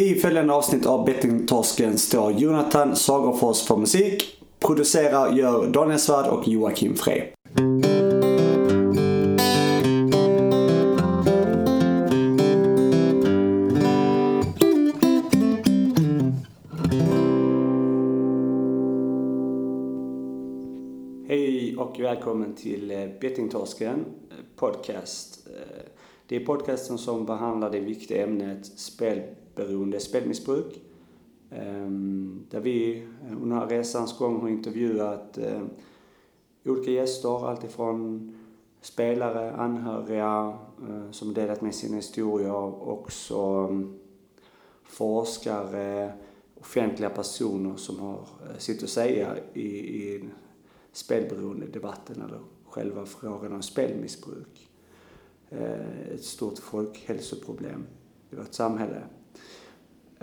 I följande avsnitt av Bettingtorsken står Jonathan Sagerfors för musik. Producerar gör Daniel Svärd och Joakim Frey. Hej och välkommen till eh, Bettingtorsken eh, podcast. Eh, det är podcasten som behandlar det viktiga ämnet spel spelberoende, spelmissbruk. Ehm, där vi eh, under resans gång har intervjuat eh, olika gäster, alltifrån spelare, anhöriga eh, som delat med sina historier, också mm, forskare, offentliga personer som har sitt att säga i, i spelberoendedebatten eller själva frågan om spelmissbruk. Ett stort folkhälsoproblem i vårt samhälle.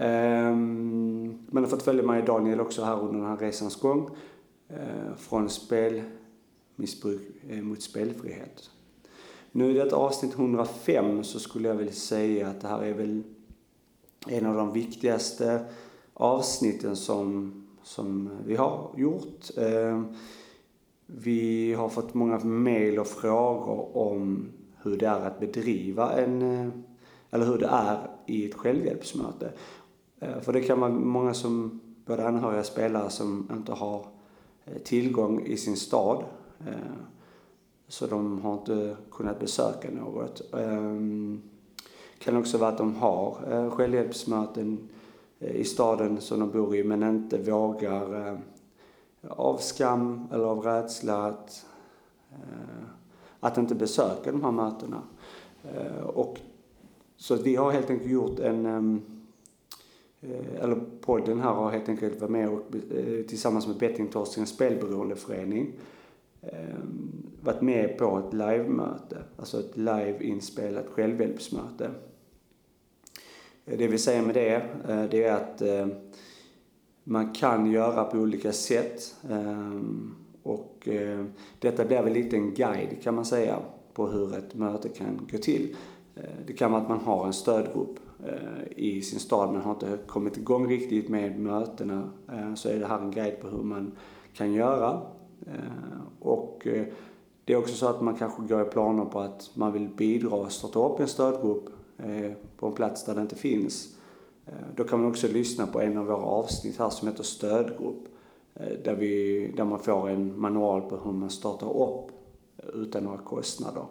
Ehm, men Man har fått följa mig Daniel också här under den här resans gång. eh, Från spelmissbruk eh, mot spelfrihet. Nu i detta avsnitt 105 så skulle jag vilja säga att det här är väl en av de viktigaste avsnitten som, som vi har gjort. Ehm, vi har fått många mejl och frågor om hur det är att bedriva en, eh, eller hur det är i ett självhjälpsmöte. Eh, för det kan vara många som, både anhöriga och spelare, som inte har eh, tillgång i sin stad. Eh, så de har inte kunnat besöka något. Det kan också vara att de har självhjälpsmöten i staden som de bor i men inte vågar av skam eller av rädsla att, att inte besöka de här mötena. Och, så vi har helt enkelt gjort en, ehm, Eh, eller podden här har helt enkelt varit med och, eh, tillsammans med Bettingtorskens spelberoendeförening eh, varit med på ett livemöte, alltså ett liveinspelat självhjälpsmöte. Det vi säger med det, det är att man kan göra på olika sätt. Och detta blir väl lite en guide kan man säga på hur ett möte kan gå till. Det kan vara att man har en stödgrupp Eh, i sin stad men har inte kommit igång riktigt med mötena. Eh, så är det här en guide på hur man kan göra. Eh, och det är också så att man kanske går i planer på att man vill bidra och starta upp en stödgrupp på en plats där det inte finns. Då kan man också lyssna på en av våra avsnitt här som heter stödgrupp. Där, vi, där man får en manual på hur man startar upp utan några kostnader.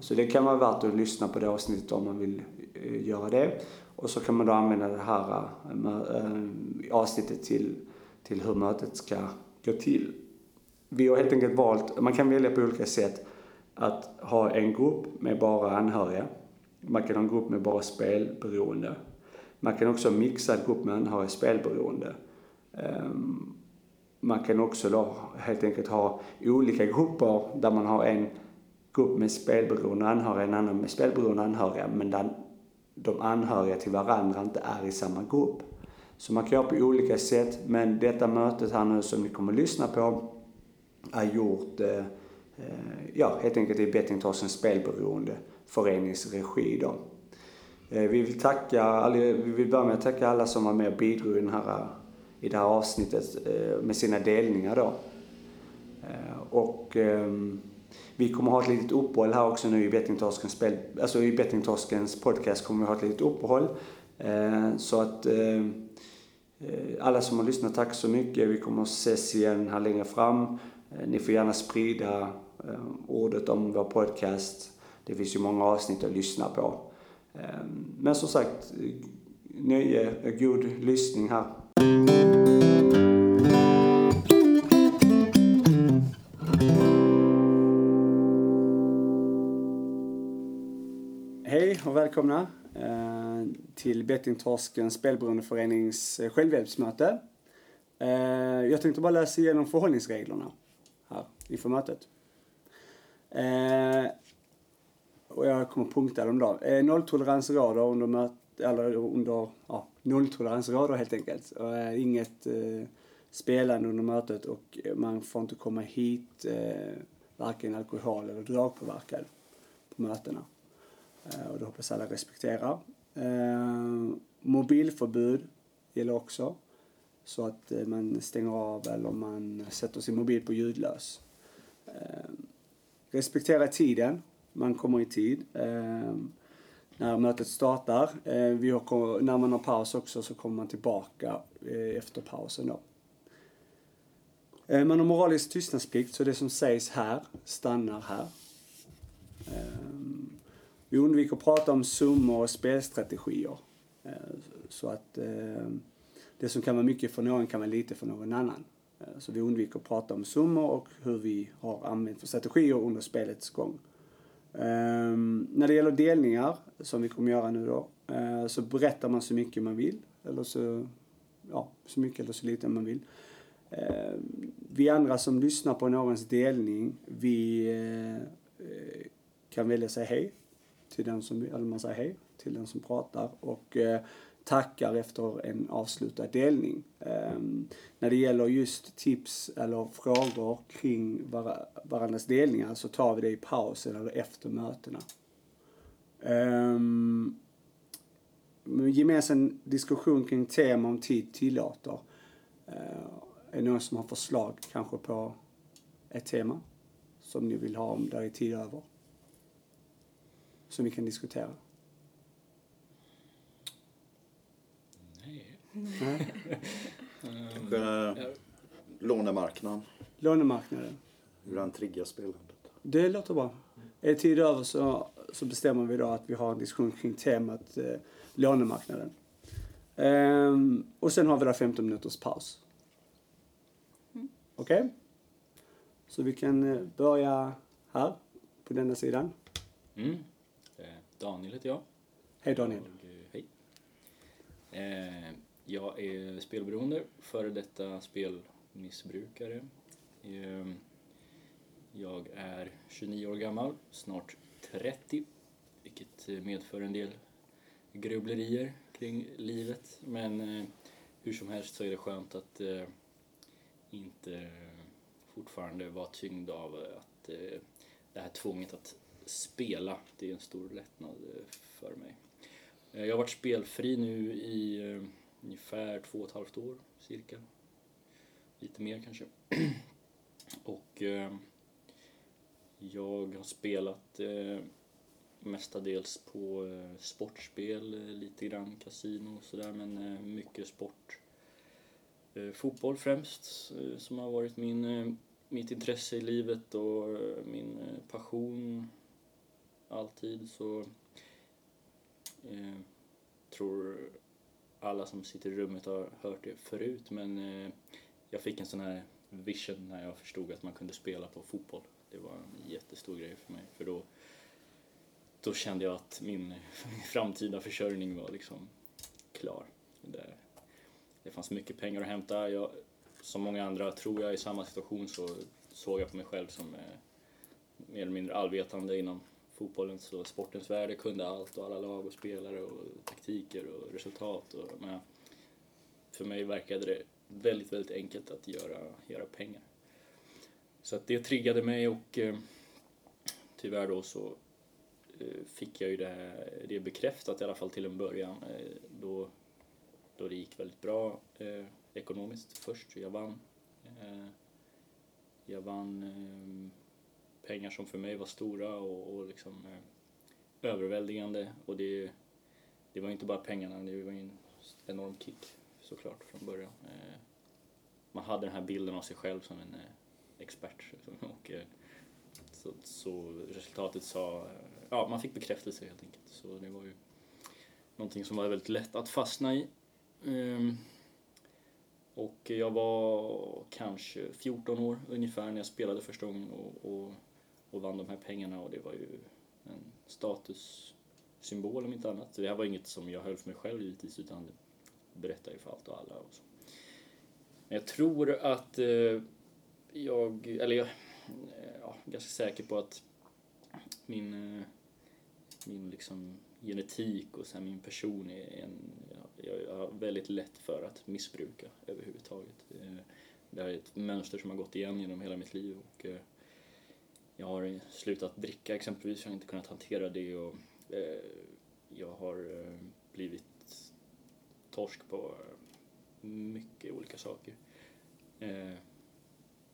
Så det kan vara värt att lyssna på det avsnittet om man vill Eh, göra det. Och så kan man då använda det här eh, eh, avsnittet till, till hur mötet ska gå till. Vi har helt enkelt valt, man kan välja på olika sätt, att ha en grupp med bara anhöriga. Man kan ha en grupp med bara spelberoende. Man kan också mixa en grupp med anhöriga spelberoende. Ehm, man kan också då helt enkelt ha olika grupper där man har en grupp med spelberoende anhöriga, en annan med spelberoende anhöriga, men där de anhöriga till varandra inte är i samma grupp. Så man kan göra på olika sätt, men detta mötet här nu som ni kommer att lyssna på är gjort eh, eh, ja, helt enkelt i Bettingtorsens spelberoende förenings regi då. Eh, Vi vill tacka, vi vill börja med att tacka alla som var med och bidrog i, den här, i det här avsnittet eh, med sina delningar då. Eh, Och ehm, vi kommer ha ett litet uppehåll här också nu i Bettingtorskens, spel, alltså i Bettingtorskens podcast kommer vi ha ett litet uppehåll. Eh, Så att eh, alla som har lyssnat, tack så mycket. Vi kommer att ses igen här längre fram. Eh, ni får gärna sprida eh, ordet om vår podcast. Det finns ju många avsnitt att lyssna på. Eh, men som sagt, nöje, och god lyssning här. Välkomna eh, till Bettingtorskens spelberoendeförenings eh, självhjälpsmöte. Eh, jag tänkte bara läsa igenom förhållningsreglerna här inför mötet. Eh, och jag kommer punkta dem då. Eh, nolltolerans råder under mötet, eller under, ja, nolltolerans råder helt enkelt. Och, eh, inget eh, spelande under mötet och man får inte komma hit eh, varken alkohol eller dragpåverkad på mötena. Eh, och det hoppas alla respekterar. Eh, mobilförbud gäller också. Så att eh, man stänger av eller man sätter sin mobil på ljudlös. Respektera tiden. Man kommer i tid. När mötet startar. Vi har, när man har paus också så kommer man tillbaka efter pausen då. Man har moralisk tystnadsplikt så det som sägs här stannar här. Vi undviker att prata om summor och spelstrategier. Eh, så att eh, det som kan vara mycket för någon kan vara lite för någon annan. Eh, så vi undviker att prata om summor och hur vi har använt för strategier under spelets gång. Ehm, när det gäller delningar, som vi kommer göra nu då, så berättar man så mycket man vill. Eller så, ja, så mycket eller så lite man vill. Ehm, vi andra som lyssnar på någons delning, vi kan välja att säga hej till den som, eller man säger hej till den som pratar. Och eh, tackar efter en avslutad delning. Um, när det gäller just tips eller frågor kring var varandras delningar så tar vi det i pausen eller efter mötena. Um, gemensam diskussion kring tema om tid tillåter. Uh, är någon som har förslag kanske på ett tema som ni vill ha om där är tid över? Som vi kan diskutera. Kanske lånemarknaden. Lånemarknaden. Hur den triggar spelandet. Det låter bra. Är det tid över så, så bestämmer vi då att vi har en diskussion kring temat eh, lånemarknaden. Ehm, och sen har vi då 15 minuters paus. Mm. Okej? Okay? Så vi kan eh, börja här, på denna sidan. Mm. Eh, Daniel heter jag. Hej Daniel. Eh, jag är spelberoende, före detta spelmissbrukare. Eh, jag är 29 år gammal, snart 30, vilket medför en del grubblerier kring livet. Men eh, hur som helst så är det skönt att eh, inte fortfarande vara tyngd av att eh, det här tvånget att spela, det är en stor lättnad eh, för mig. Eh, jag har varit spelfri nu i eh, ungefär två och ett halvt år, cirka. Lite mer kanske. och jag har spelat mestadels på sportspel, lite grann kasino och sådär, men mycket sport. fotboll främst, som har varit min, mitt intresse i livet och min passion alltid. Så Eh, tror alla som sitter i rummet har hört det förut men eh, jag fick en sån här vision när jag förstod att man kunde spela på fotboll. Det var en jättestor grej för mig för då, då kände jag att min, min framtida försörjning var liksom klar. Det, det fanns mycket pengar att hämta. Jag, som många andra tror jag i samma situation så såg jag på mig själv som eh, mer eller mindre allvetande inom fotbollens och sportens värld. kunde allt och alla lag och spelare och taktiker och resultat. Och, men för mig verkade det väldigt, väldigt enkelt att göra, göra pengar. Så att det triggade mig och eh, tyvärr då så eh, fick jag ju det, här, det bekräftat i alla fall till en början eh, då, då det gick väldigt bra eh, ekonomiskt först. Jag vann. Eh, jag vann eh, pengar som för mig var stora och, och liksom eh, överväldigande och det, det var inte bara pengarna, det var en enorm kick såklart från början. Eh, man hade den här bilden av sig själv som en eh, expert liksom, och eh, så, så, resultatet sa, eh, ja man fick bekräftelse helt enkelt så det var ju någonting som var väldigt lätt att fastna i. Ehm, och jag var kanske 14 år ungefär när jag spelade första gången och, och och vann de här pengarna och det var ju en statussymbol om inte annat. Det här var inget som jag höll för mig själv givetvis utan det berättade ju för allt och alla. Och så. Men jag tror att eh, jag, eller jag eh, ja, ganska säker på att min, eh, min liksom genetik och sen min person är en, jag har väldigt lätt för att missbruka överhuvudtaget. Eh, det här är ett mönster som har gått igen genom hela mitt liv och eh, jag har slutat dricka exempelvis, jag har inte kunnat hantera det och eh, jag har eh, blivit torsk på eh, mycket olika saker. Eh,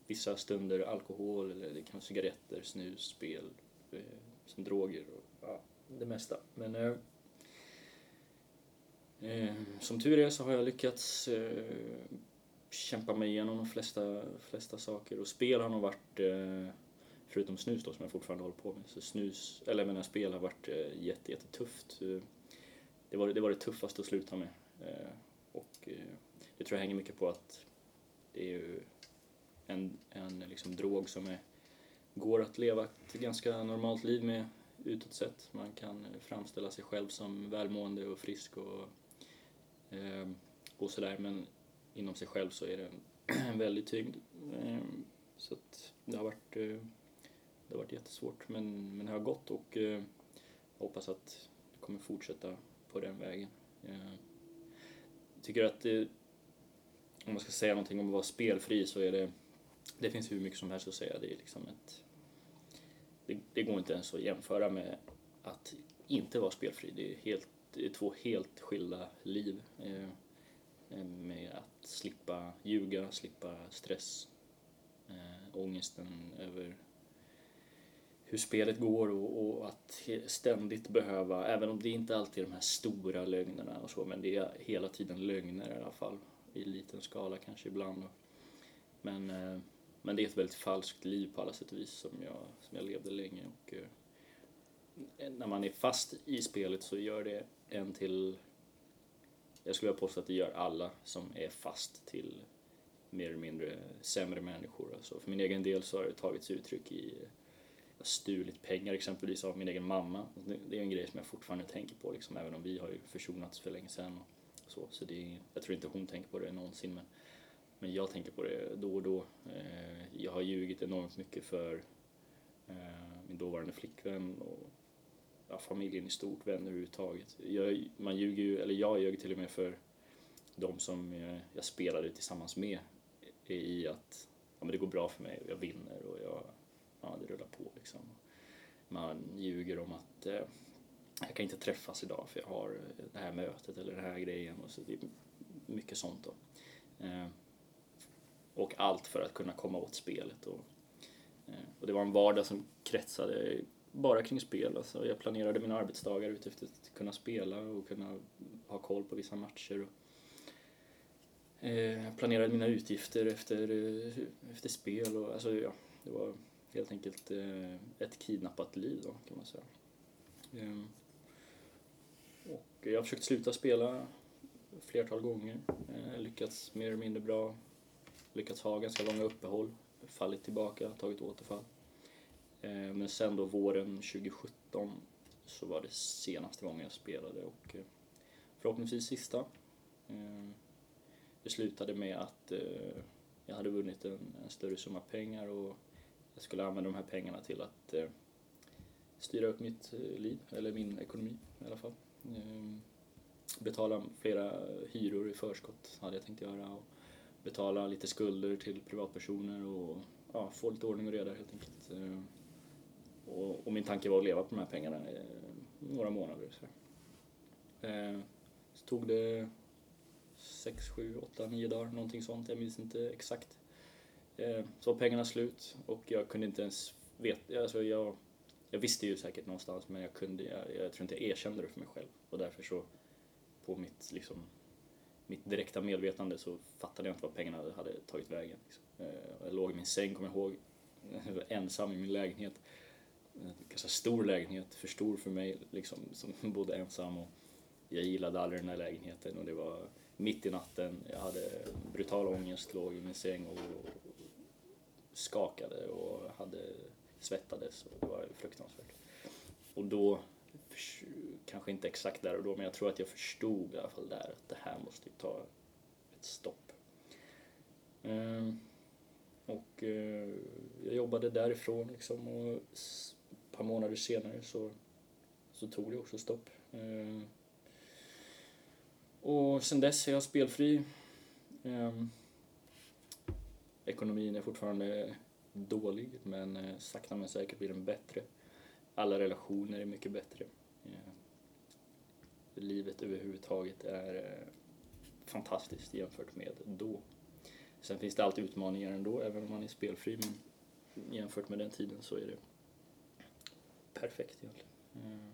vissa stunder alkohol eller det kan vara cigaretter, snus, spel, eh, som droger och ja, det mesta. Men eh, eh, som tur är så har jag lyckats eh, kämpa mig igenom de flesta, flesta saker och spel har nog varit eh, förutom snus då som jag fortfarande håller på med, så snus, eller jag menar spel har varit eh, jätte, jättetufft. Det var, det var det tuffaste att sluta med. Eh, och eh, det tror jag hänger mycket på att det är ju en, en liksom drog som är, går att leva ett ganska normalt liv med utåt sett. Man kan framställa sig själv som välmående och frisk och, ehm, och sådär men inom sig själv så är det en, en väldig tyngd. Ehm, så att det har varit, det har varit jättesvårt men, men det har gått och eh, hoppas att det kommer fortsätta på den vägen. Jag tycker att det, om man ska säga någonting om att vara spelfri så är det, det finns hur mycket som helst att säga. Det är liksom ett, det, det går inte ens att jämföra med att inte vara spelfri. Det är, helt, det är två helt skilda liv. Eh, med att slippa ljuga, slippa stress, eh, ångesten över hur spelet går och, och, att ständigt behöva, även om det inte alltid är de här stora lögnerna och så, men det är hela tiden lögner i alla fall. I liten skala kanske ibland. Men, eh, men det är ett väldigt falskt liv på alla sätt och vis som jag, som jag levde länge och eh, när man är fast i spelet så gör det en till, jag skulle vilja påstå att det gör alla som är fast till mer eller mindre sämre människor. Alltså för min egen del så har det tagits uttryck i stulit pengar exempelvis av min egen mamma. Det är en grej som jag fortfarande tänker på liksom, även om vi har ju försonats för länge sedan. Och så, så det är, jag tror inte hon tänker på det någonsin men, men jag tänker på det då och då. Eh, jag har ljugit enormt mycket för eh, min dåvarande flickvän och ja, familjen i stort, vänner överhuvudtaget. Jag, man ljuger ju, eller jag ljög till och med för de som jag, jag spelade tillsammans med i att ja, men det går bra för mig och jag vinner och jag ja, det rullar på liksom. Man ljuger om att eh, jag kan inte träffas idag för jag har eh, det här mötet eller den här grejen och så det är mycket sånt då. Eh, och allt för att kunna komma åt spelet och, eh, och det var en vardag som kretsade bara kring spel. Alltså jag planerade mina arbetsdagar utifrån att kunna spela och kunna ha koll på vissa matcher. Och, eh, planerade mina utgifter efter, eh, efter spel och alltså ja, det var helt enkelt eh, ett kidnappat liv då kan man säga. Ehm, och jag har försökt sluta spela flertal gånger, eh, lyckats mer eller mindre bra, lyckats ha ganska långa uppehåll, fallit tillbaka, tagit återfall. Ehm, men sen då våren 2017 så var det senaste gången jag spelade och eh, förhoppningsvis sista. Ehm, det slutade med att eh, jag hade vunnit en, en större summa pengar och jag skulle använda de här pengarna till att eh, styra upp mitt eh, liv, eller min ekonomi i alla fall. Eh, betala flera hyror i förskott hade jag tänkt göra och betala lite skulder till privatpersoner och ja, få lite ordning och reda helt enkelt. Eh, och, och, min tanke var att leva på de här pengarna i eh, några månader. Så, eh, så tog det sex, sju, åtta, nio dagar, någonting sånt. Jag minns inte exakt. Eh, så var pengarna slut och jag kunde inte ens veta, alltså jag, jag visste ju säkert någonstans men jag kunde, jag, jag tror inte jag erkände det för mig själv och därför så på mitt liksom mitt direkta medvetande så fattade jag inte vad pengarna hade tagit vägen. Liksom. Eh, jag låg i min säng, kommer jag ihåg, ensam i min lägenhet. En ganska stor lägenhet, för stor för mig liksom, som bodde ensam och jag gillade aldrig den här lägenheten och det var mitt i natten, jag hade brutal ångest, låg i min säng och skakade och hade svettades och det var fruktansvärt. Och då, kanske inte exakt där och då, men jag tror att jag förstod i alla fall där att det här måste ju ta ett stopp. Ehm, och eh, jag jobbade därifrån liksom och ett par månader senare så, så tog det också stopp. Ehm, och sen dess är jag spelfri. Ehm, Ekonomin är fortfarande dålig men eh, sakta men säkert blir den bättre. Alla relationer är mycket bättre. Eh, livet överhuvudtaget är, eh, fantastiskt jämfört med då. Sen finns det alltid utmaningar ändå, även om man är spelfri, men jämfört med den tiden så är det perfekt egentligen.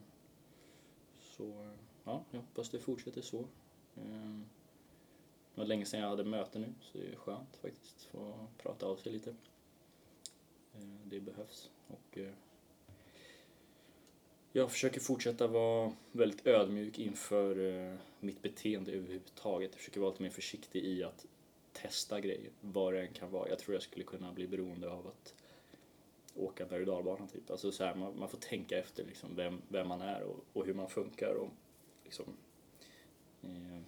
Så ja, jag hoppas det fortsätter så. Det var länge sedan jag hade möte nu, så det är skönt faktiskt att få prata av sig lite. Eh, det behövs. Och eh, jag försöker fortsätta vara väldigt ödmjuk inför eh, mitt beteende överhuvudtaget. Jag försöker vara lite mer försiktig i att testa grejer, vad det än kan vara. Jag tror jag skulle kunna bli beroende av att åka berg och dalbana typ. Alltså så här, man, man, får tänka efter liksom vem, vem man är och, och hur man funkar och liksom eh,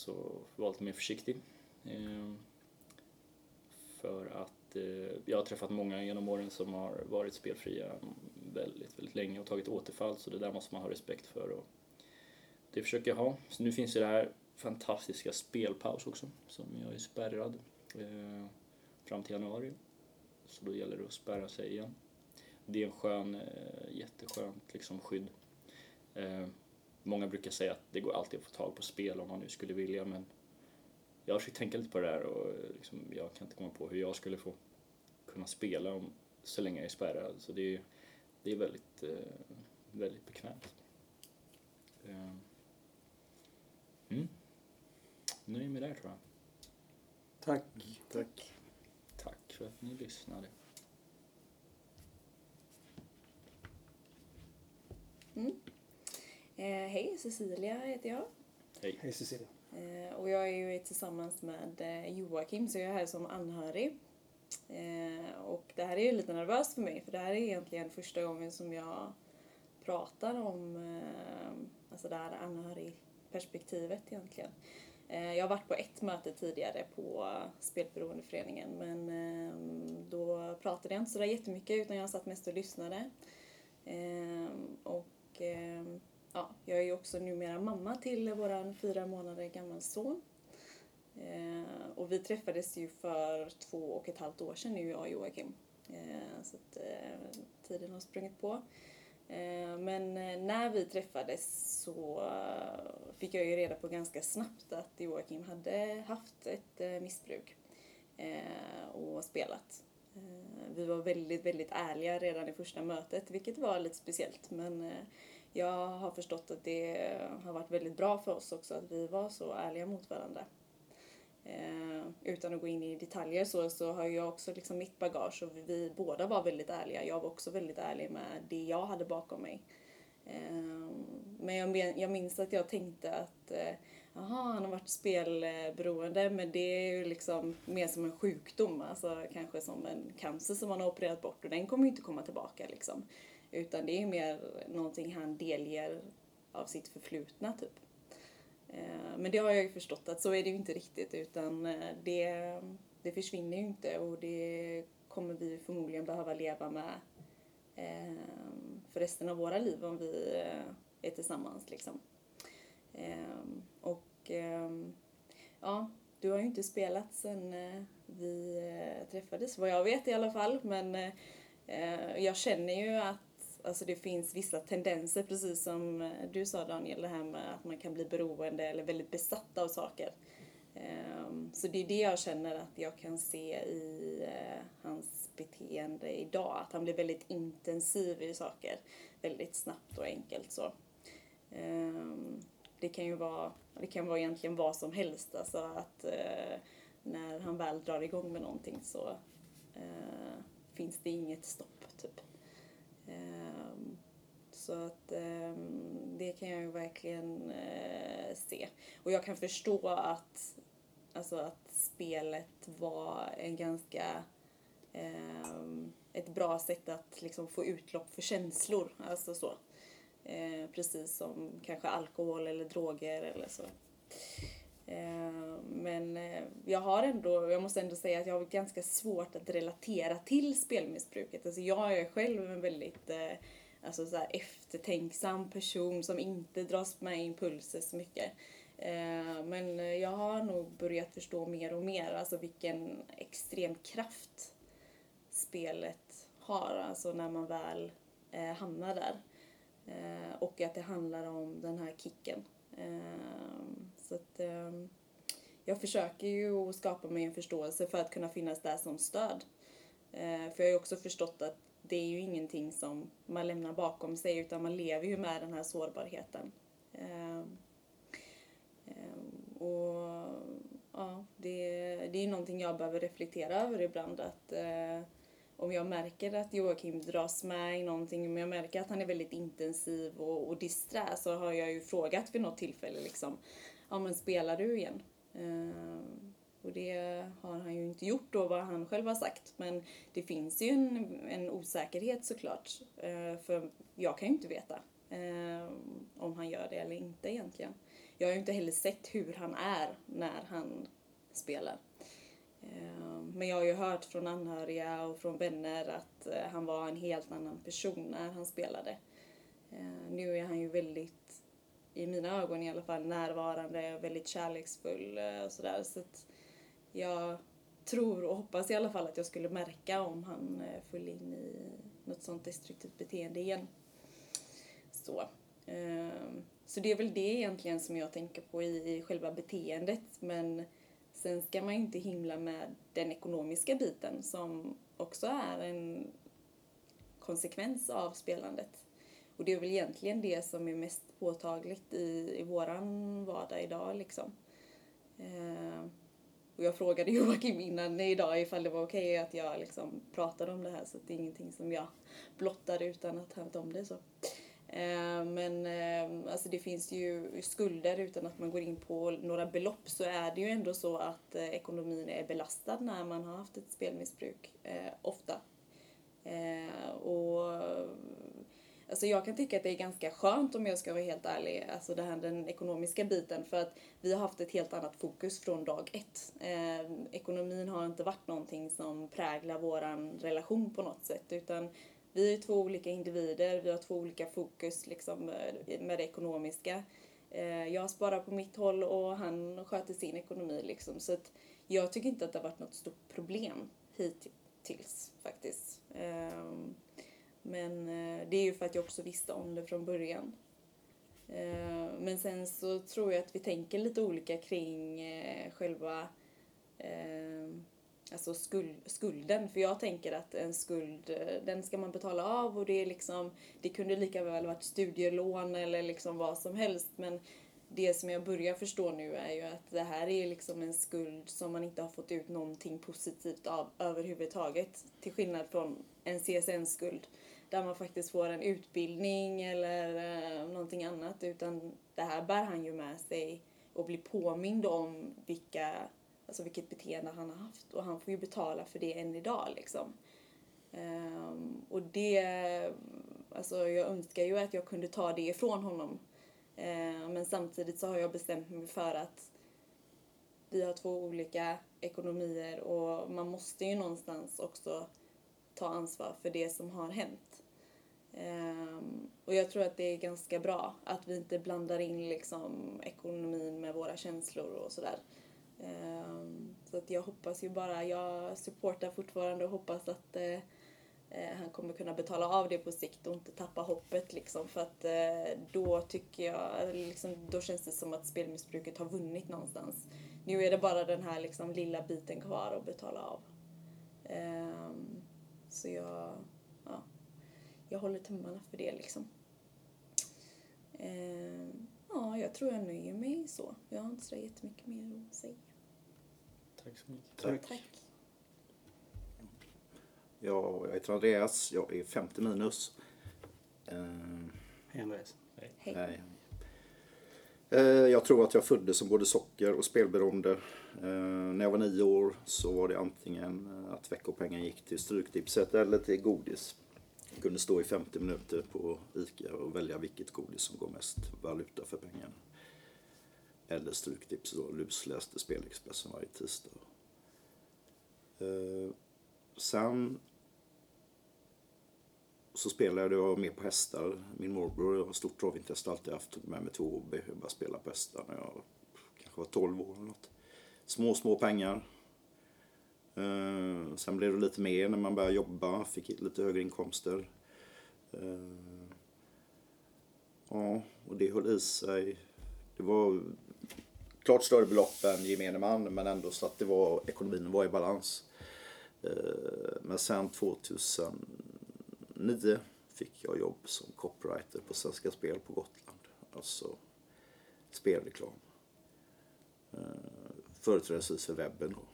så var lite mer försiktig. Ehm, för att eh, jag har träffat många genom åren som har varit spelfria väldigt, väldigt länge och tagit återfall så det där måste man ha respekt för. Och det försöker jag ha. Så nu finns ju det här fantastiska spelpaus också som jag är spärrad eh, fram till januari. Så då gäller det att spärra sig igen. Det är en skön, eh, jätteskönt liksom skydd. Ehm, Många brukar säga att det går alltid att få tag på spel om man nu skulle vilja men jag har försökt tänka lite på det där och liksom, jag kan inte komma på hur jag skulle få kunna spela om, så länge jag är spärrad. Så det är, det är väldigt, eh, väldigt bekvämt. Mm. Nöjd med det tror jag. Tack. Tack. Tack för att ni lyssnade. Mm. Eh, hej, Cecilia heter jag. Hej. Hej Cecilia. Eh, och jag är ju tillsammans med eh, Joakim, så jag är här som anhörig. Eh, och det här är ju lite nervöst för mig, för det här är egentligen första gången som jag pratar om eh, alltså det här anhörigperspektivet egentligen. Eh, jag har varit på ett möte tidigare på Spelberoendeföreningen men ehm, då pratade jag inte sådär jättemycket utan jag satt mest och lyssnade. Och ja, jag är ju också numera mamma till våran fyra månader gammal son. Eh, och vi träffades ju för två och ett halvt år sedan nu, jag och Joakim. Eh, så att eh, tiden har sprungit på. Eh, men när vi träffades så fick jag ju reda på ganska snabbt att Joakim hade haft ett missbruk och spelat. Vi var väldigt, väldigt ärliga redan i första mötet, vilket var lite speciellt. Men jag har förstått att det har varit väldigt bra för oss också att vi var så ärliga mot varandra. Eh, utan att gå in i detaljer så, så har jag också liksom mitt bagage och vi båda var väldigt ärliga. Jag var också väldigt ärlig med det jag hade bakom mig. Eh, men jag, jag minns att jag tänkte att eh, han har varit spelberoende men det är ju liksom mer som en sjukdom, alltså kanske som en cancer som man har opererat bort och den kommer ju inte komma tillbaka liksom. Utan det är ju mer någonting han delger av sitt förflutna typ. Eh, men det har jag ju förstått att så är det ju inte riktigt utan eh, det, det försvinner ju inte och det kommer vi förmodligen behöva leva med eh, för resten av våra liv om vi är tillsammans liksom. Och ja, du har ju inte spelat sen vi träffades vad jag vet i alla fall men jag känner ju att alltså det finns vissa tendenser, precis som eh, du sa Daniel, det här med att man kan bli beroende eller väldigt besatt av saker. Ehm, så det är det jag känner att jag kan se i eh, hans beteende idag, att han blir väldigt intensiv i saker väldigt snabbt och enkelt så. Ehm, det kan ju vara, det kan vara egentligen vad som helst, alltså att eh, när han väl drar igång med någonting så finns det inget stopp, typ. Ehm, så att ehm, det kan jag ju verkligen eh, se. Och jag kan förstå att, alltså att spelet var en ganska ehm, ett bra sätt att liksom få utlopp för känslor. Alltså så. Eh, precis som kanske alkohol eller droger eller så. Eh, men eh, jag har ändå, jag måste ändå säga att jag har ganska svårt att relatera till spelmissbruket. Alltså jag är själv en väldigt eh, alltså så eftertänksam person som inte dras med impulser så mycket. Men jag har nog börjat förstå mer och mer alltså vilken extrem kraft spelet har, alltså när man väl hamnar där. Och att det handlar om den här kicken. Så att, eh, jag försöker ju att skapa mig en förståelse för att kunna finnas där som stöd. Eh, för jag har ju också förstått att det är ju ingenting som man lämnar bakom sig utan man lever ju med den här sårbarheten. Eh, och ja, det, det är någonting jag behöver reflektera över ibland. Att eh, om jag märker att Joakim dras med i någonting, om jag märker att han är väldigt intensiv och, och disträ så har jag ju frågat vid något tillfälle liksom, ja men spelar du igen? Eh, och det har han ju inte gjort då vad han själv har sagt. Men det finns ju en, en osäkerhet såklart. Eh, för jag kan ju inte veta eh, om han gör det eller inte egentligen. Jag har ju inte heller sett hur han är när han spelar. Ehm, men jag har ju hört från anhöriga och från vänner att eh, han var en helt annan person när han spelade. Ehm, nu är han ju väldigt, i mina ögon i alla fall, närvarande och väldigt kärleksfull eh, och sådär. Så att jag tror och hoppas i alla fall att jag skulle märka om han eh, föll in i något sånt destruktivt beteende igen. Så. Ehm, så det är väl det egentligen som jag tänker på i själva beteendet men Sen ska man ju inte himla med den ekonomiska biten som också är en konsekvens av spelandet. Och det är väl egentligen det som är mest påtagligt i, i våran vardag idag liksom. Eh, och jag frågade Joakim innan idag ifall det var okej okay att jag liksom pratade om det här så att det är ingenting som jag blottar utan att han vet om det så. Eh, men eh, alltså det finns ju skulder utan att man går in på några belopp så är det ju ändå så att eh, ekonomin är belastad när man har haft ett spelmissbruk, eh, ofta. Eh, och Alltså jag kan tycka att det är ganska skönt om jag ska vara helt ärlig, alltså det här den ekonomiska biten för att vi har haft ett helt annat fokus från dag ett. Eh, ekonomin har inte varit någonting som präglar våran relation på något sätt utan vi är två olika individer, vi har två olika fokus liksom, eh, med det ekonomiska. Eh, jag sparar på mitt håll och han sköter sin ekonomi. Liksom. Så att jag tycker inte att det har varit något stort problem hittills faktiskt. Eh, men eh, det är ju för att jag också visste om det från början. Eh, men sen så tror jag att vi tänker lite olika kring eh, själva alltså skuld, skulden. För jag tänker att en skuld, den ska man betala av och det är liksom, det kunde lika väl varit studielån eller liksom vad som helst. Men det som jag börjar förstå nu är ju att det här är liksom en skuld som man inte har fått ut någonting positivt av överhuvudtaget. Till skillnad från en CSN-skuld där man faktiskt får en utbildning eller eh, någonting annat. Utan det här bär han ju med sig och blir påmind om vilka alltså vilket beteende han har haft och han får ju betala för det än idag liksom. Um, och det, alltså jag önskar ju att jag kunde ta det ifrån honom. Uh, men samtidigt så har jag bestämt mig för att vi har två olika ekonomier och man måste ju någonstans också ta ansvar för det som har hänt. Um, och jag tror att det är ganska bra att vi inte blandar in liksom ekonomin med våra känslor och sådär. Um, så att jag hoppas ju bara, jag supportar fortfarande och hoppas att uh, han kommer kunna betala av det på sikt och inte tappa hoppet liksom. För att eh, då tycker jag, liksom, då känns det som att spelmissbruket har vunnit någonstans. Nu är det bara den här liksom lilla biten kvar att betala av. Um, så jag, jag håller tummarna för det liksom. Um, ja, jag tror jag nöjer mig så. Jag har inte så jättemycket mer att säga. Tack så mycket. Tack. Tack. Ja, jag heter Andreas, jag är 50 minus. Uh, Hej Andreas. Hej. Hej. Uh, jag tror att jag föddes som både socker och spelberoende. Uh, när jag var nio år så var det antingen att veckopengen gick till Stryktipset eller till godis. Kunde stå i 50 minuter på ICA och välja vilket godis som går mest valuta för pengarna eller Stryktips då, lusläste Spelexpressen varje tisdag. Eh, sen så spelade jag mer på hästar. Min morbror har stort travintresse, alltid haft, tog med mig till Åby. Jag började spela på hästar när jag kanske var 12 år eller något. Små, små pengar. Eh, sen blev det lite mer när man började jobba, fick lite högre inkomster. Eh, ja, och det höll i sig. Det var klart större belopp än gemene man men ändå så att det var, ekonomin var i balans. Eh, men sen 2009 fick jag jobb som copywriter på Svenska Spel på Gotland. Alltså spelreklam. Eh, företrädesvis för webben då.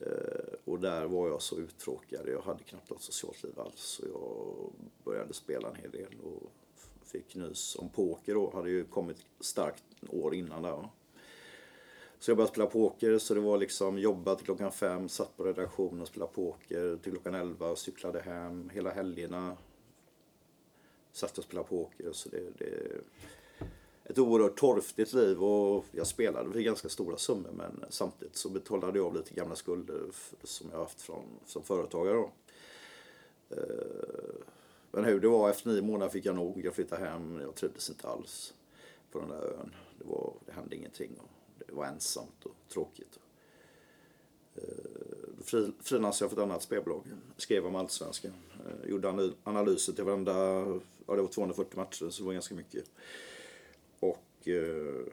Eh, och där var jag så uttråkad. Jag hade knappt något socialt liv alls. Så jag började spela en hel del och fick nys om poker då. Hade ju kommit starkt år innan där. Så jag började spela poker, så det var liksom jobba till klockan fem, satt på redaktion och spelade poker till klockan elva, cyklade hem hela helgerna. Satt och spelade poker, så det, det ett oerhört torftigt liv och jag spelade för ganska stora summor men samtidigt så betalade jag av lite gamla skulder som jag haft från, som företagare. Då. Eh, men hur det var, efter nio månader fick jag nog. Jag flyttade hem, jag trivdes inte alls på den där ön. Det, var, det hände ingenting och det var ensamt och tråkigt. Eh, då frilansade jag för ett annat spelbolag, skrev om Allsvenskan. Eh, gjorde analyser till varenda, ja det var 240 matcher så det var ganska mycket. Och eh,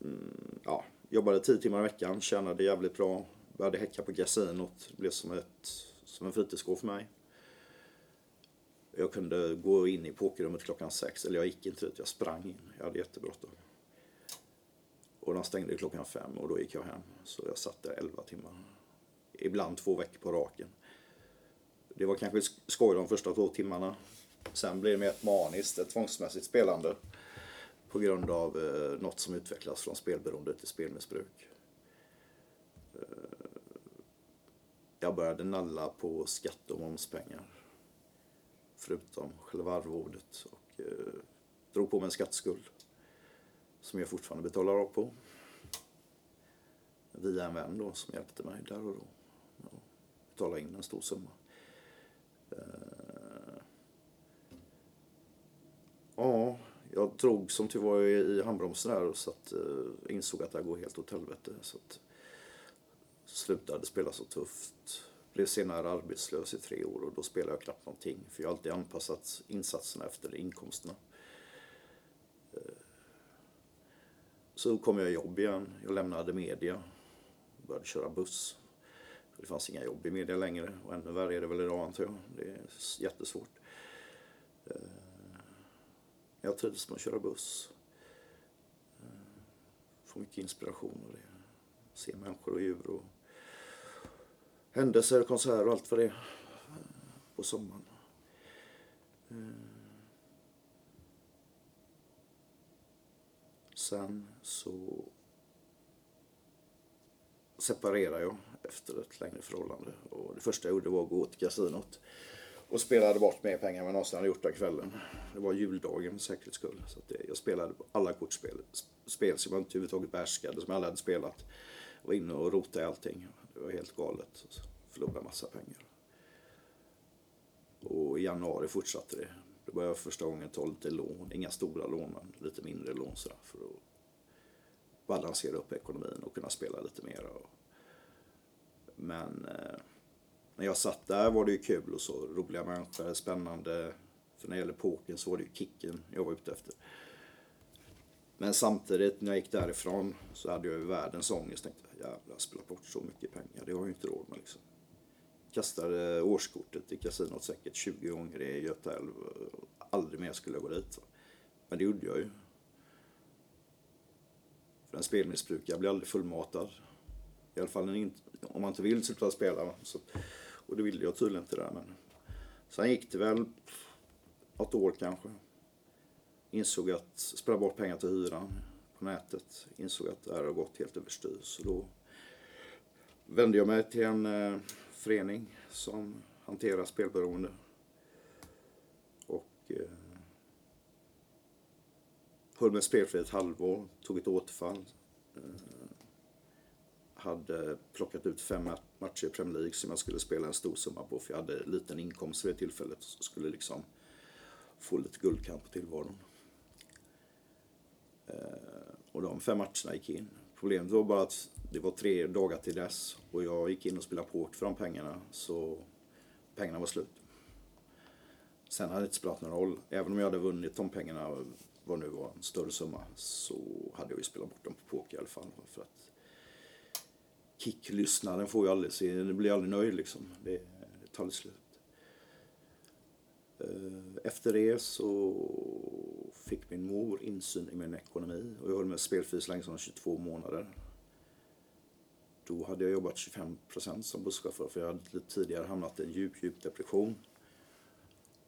mm, ja, jobbade tio timmar i veckan, tjänade jävligt bra. Började häcka på kasinot, det blev som, ett, som en fritidsgård för mig. Jag kunde gå in i pokerrummet klockan sex, eller jag gick inte ut, jag sprang in. Jag hade jättebråttom. Och de stängde klockan fem och då gick jag hem. Så jag satt där elva timmar. Ibland två veckor på raken. Det var kanske skoj de första två timmarna. Sen blev det mer ett maniskt, ett tvångsmässigt spelande på grund av eh, något som utvecklas från spelberoende till spelmissbruk. Eh, jag började nalla på skatte och momspengar. Förutom själva arvodet och eh, drog på mig en skatteskuld, som jag fortfarande betalar av på. Via en vän då som hjälpte mig där och då. Ja, betala in en stor summa. Eh, ja, jag drog som tur var i handbromsen där och satt, eh, insåg att det här går helt åt helvete. Så att, slutade spela så tufft. Blev senare arbetslös i tre år och då spelade jag knappt någonting. För jag har alltid anpassat insatserna efter inkomsterna. Eh, så kom jag i jobb igen. Jag lämnade media. Började köra buss. Det fanns inga jobb i media längre och ännu värre är det väl idag antar jag. Det är jättesvårt. Jag trivdes med att köra buss. Eh, får mycket inspiration av det. Se människor och djur och händelser, konserter och allt vad det är eh, på sommaren. Eh, sen så separerade jag efter ett längre förhållande. Och det första jag gjorde var att gå till kasinot och spelade bort mer pengar än vad någonsin hade gjort den kvällen. Det var juldagen för säkerhets skull. Så det, jag spelade alla kortspel. Spel som jag inte överhuvudtaget behärskade, som jag aldrig hade spelat. Jag var inne och rotade i allting. Det var helt galet. Förlorade massa pengar. Och i januari fortsatte det. Då började jag första gången ta lite lån. Inga stora lån, men lite mindre lån sådär. För att balansera upp ekonomin och kunna spela lite mer. Men eh, när jag satt där var det ju kul och så. Roliga människor, spännande. För när det gäller poken så var det ju kicken jag var ute efter. Men samtidigt när jag gick därifrån så hade jag ju världens ångest. Tänkte jävlar, spela bort så mycket pengar. Det har jag ju inte råd med liksom. Kastade årskortet i kasinot säkert 20 gånger i Göta älv. Aldrig mer skulle jag gå dit. Men det gjorde jag ju. För en spelmissbrukare blir aldrig fullmatad. I alla fall om man inte vill sluta spela. Så och det ville jag tydligen inte där. Men sen gick det väl något år kanske. Insåg att spela bort pengar till hyran på nätet. Insåg att det här har gått helt överstyr. Så då vände jag mig till en eh, förening som hanterar spelberoende. Och eh, höll mig spelfri ett halvår, tog ett återfall. Eh, hade plockat ut fem matcher i Premier League som jag skulle spela en stor summa på för jag hade liten inkomst vid det tillfället och skulle liksom få lite guldkant på tillvaron. Eh, och de fem matcherna gick in. Problemet var bara att det var tre dagar till dess och jag gick in och spelade poker för de pengarna så pengarna var slut. Sen hade det inte spelat någon roll. Även om jag hade vunnit de pengarna vad nu var en större summa, så hade jag ju spelat bort dem på poker i alla fall. För att kicklyssnaren får ju aldrig se, den blir aldrig nöjd liksom. Det, det tar aldrig slut. Eh, efter det så fick min mor insyn i min ekonomi och jag höll med spelfri så länge som 22 månader. Då hade jag jobbat 25 procent som busschaufför för jag hade lite tidigare hamnat i en djup, djup depression.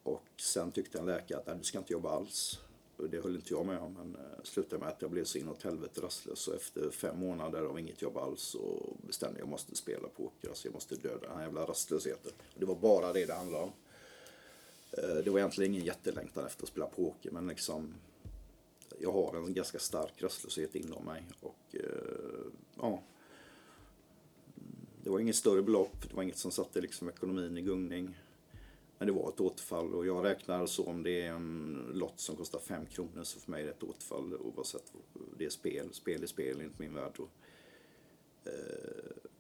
Och sen tyckte en läkare att nej, du ska inte jobba alls. Det höll inte jag med om, men eh, slutade med att jag blev så inåt helvete rastlös. Och efter fem månader av inget jobb alls så bestämde jag att jag måste spela poker. Alltså jag måste döda den här jävla rastlösheten. Och det var bara det det handlade om. Eh, det var egentligen ingen jättelängtan efter att spela poker, men liksom jag har en ganska stark rastlöshet inom mig. Och eh, ja, det var inget större belopp, det var inget som satte liksom ekonomin i gungning. Men det var ett återfall och jag räknar så om det är en lott som kostar 5 kronor så för mig är det ett återfall oavsett det är spel. Spel är spel enligt min värld. Och, eh,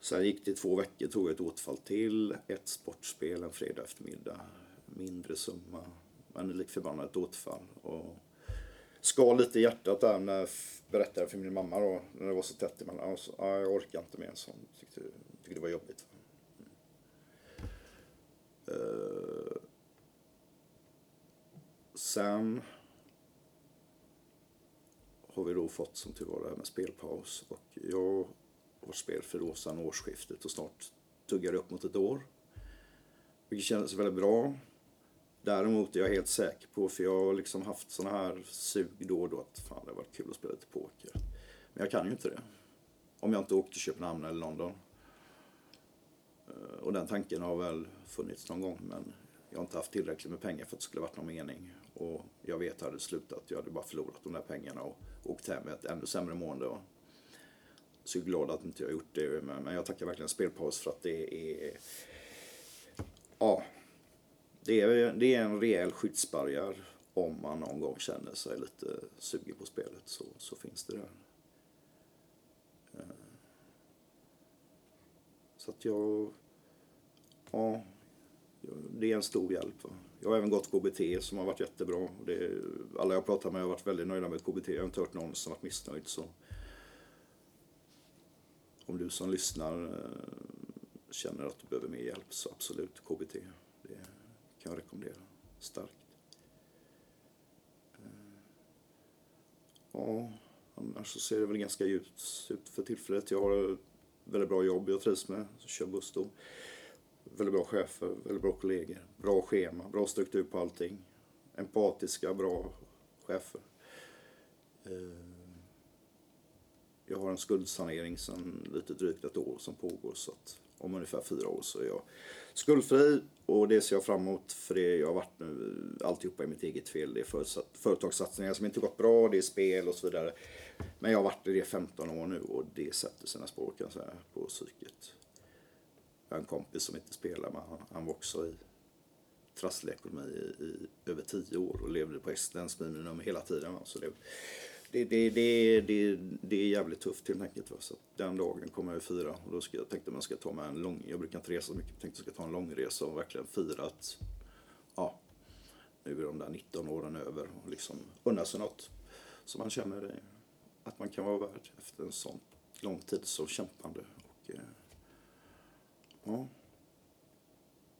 sen gick det två veckor, tog jag ett återfall till, ett sportspel en fredag eftermiddag. Mindre summa, men lik förbannat ett återfall. Och skar lite i hjärtat där när jag berättade för min mamma då, när det var så tätt emellan. Och så, ja, jag orkar inte med en sån. Tyckte, tyckte det var jobbigt. Uh, sen har vi då fått som tur var det här med spelpaus. Och jag har spelfri då sedan årsskiftet och snart tuggar det upp mot ett år. Vilket känns väldigt bra. Däremot är jag helt säker på, för jag har liksom haft sådana här sug då och då att fan det har varit kul att spela lite poker. Men jag kan ju inte det. Om jag inte åkte till Köpenhamn eller London. Eh, och den tanken har väl funnits någon gång men jag har inte haft tillräckligt med pengar för att det skulle varit någon mening. Och jag vet att det hade slutat. Jag hade bara förlorat de där pengarna och åkt hem med ett ännu sämre mående. Och så jag är glad att inte jag gjort det. Men jag tackar verkligen spelpaus för att det är... Ja. Det är, det är en rejäl skyddsbarriär om man någon gång känner sig lite sugen på spelet så, så finns det där. Eh, så att jag... Ja, det är en stor hjälp. Va? Jag har även gått KBT som har varit jättebra. Det, alla jag pratat med har varit väldigt nöjda med KBT. Jag har inte hört någon som varit missnöjd. Så om du som lyssnar eh, känner att du behöver mer hjälp så absolut KBT. Det kan jag rekommendera starkt. Eh, ja, annars så ser det väl ganska ljust ut för tillfället. Jag har ett väldigt bra jobb jag trivs med. Så kör buss då. Väldigt bra chefer, väldigt bra kollegor. Bra schema, bra struktur på allting. Empatiska, bra chefer. Eh, jag har en skuldsanering sedan lite drygt ett år som pågår så att om ungefär fyra år så är jag skuldfri och det ser jag fram emot för det jag har varit nu alltihopa är mitt eget fel. Det är företagssatsningar som inte gått bra, det är spel och så vidare. Men jag har varit i det 15 år nu och det sätter sina spår kan jag säga på psyket. Jag har en kompis som inte spelar men han, han var också i trasslig ekonomi i, i, över tio år och levde på existensminimum hela tiden. Så det, det, det, det, det, det är jävligt tufft helt enkelt. Va? Så den dagen kommer jag fira och då ska jag tänkte man ska ta med en lång, jag brukar inte resa så mycket, jag tänkte jag ska ta en långresa och verkligen fira att ja, nu är de där 19 åren över och liksom unna sig något som man känner att man kan vara värd efter en sån lång tid som kämpande. Och, eh, ja.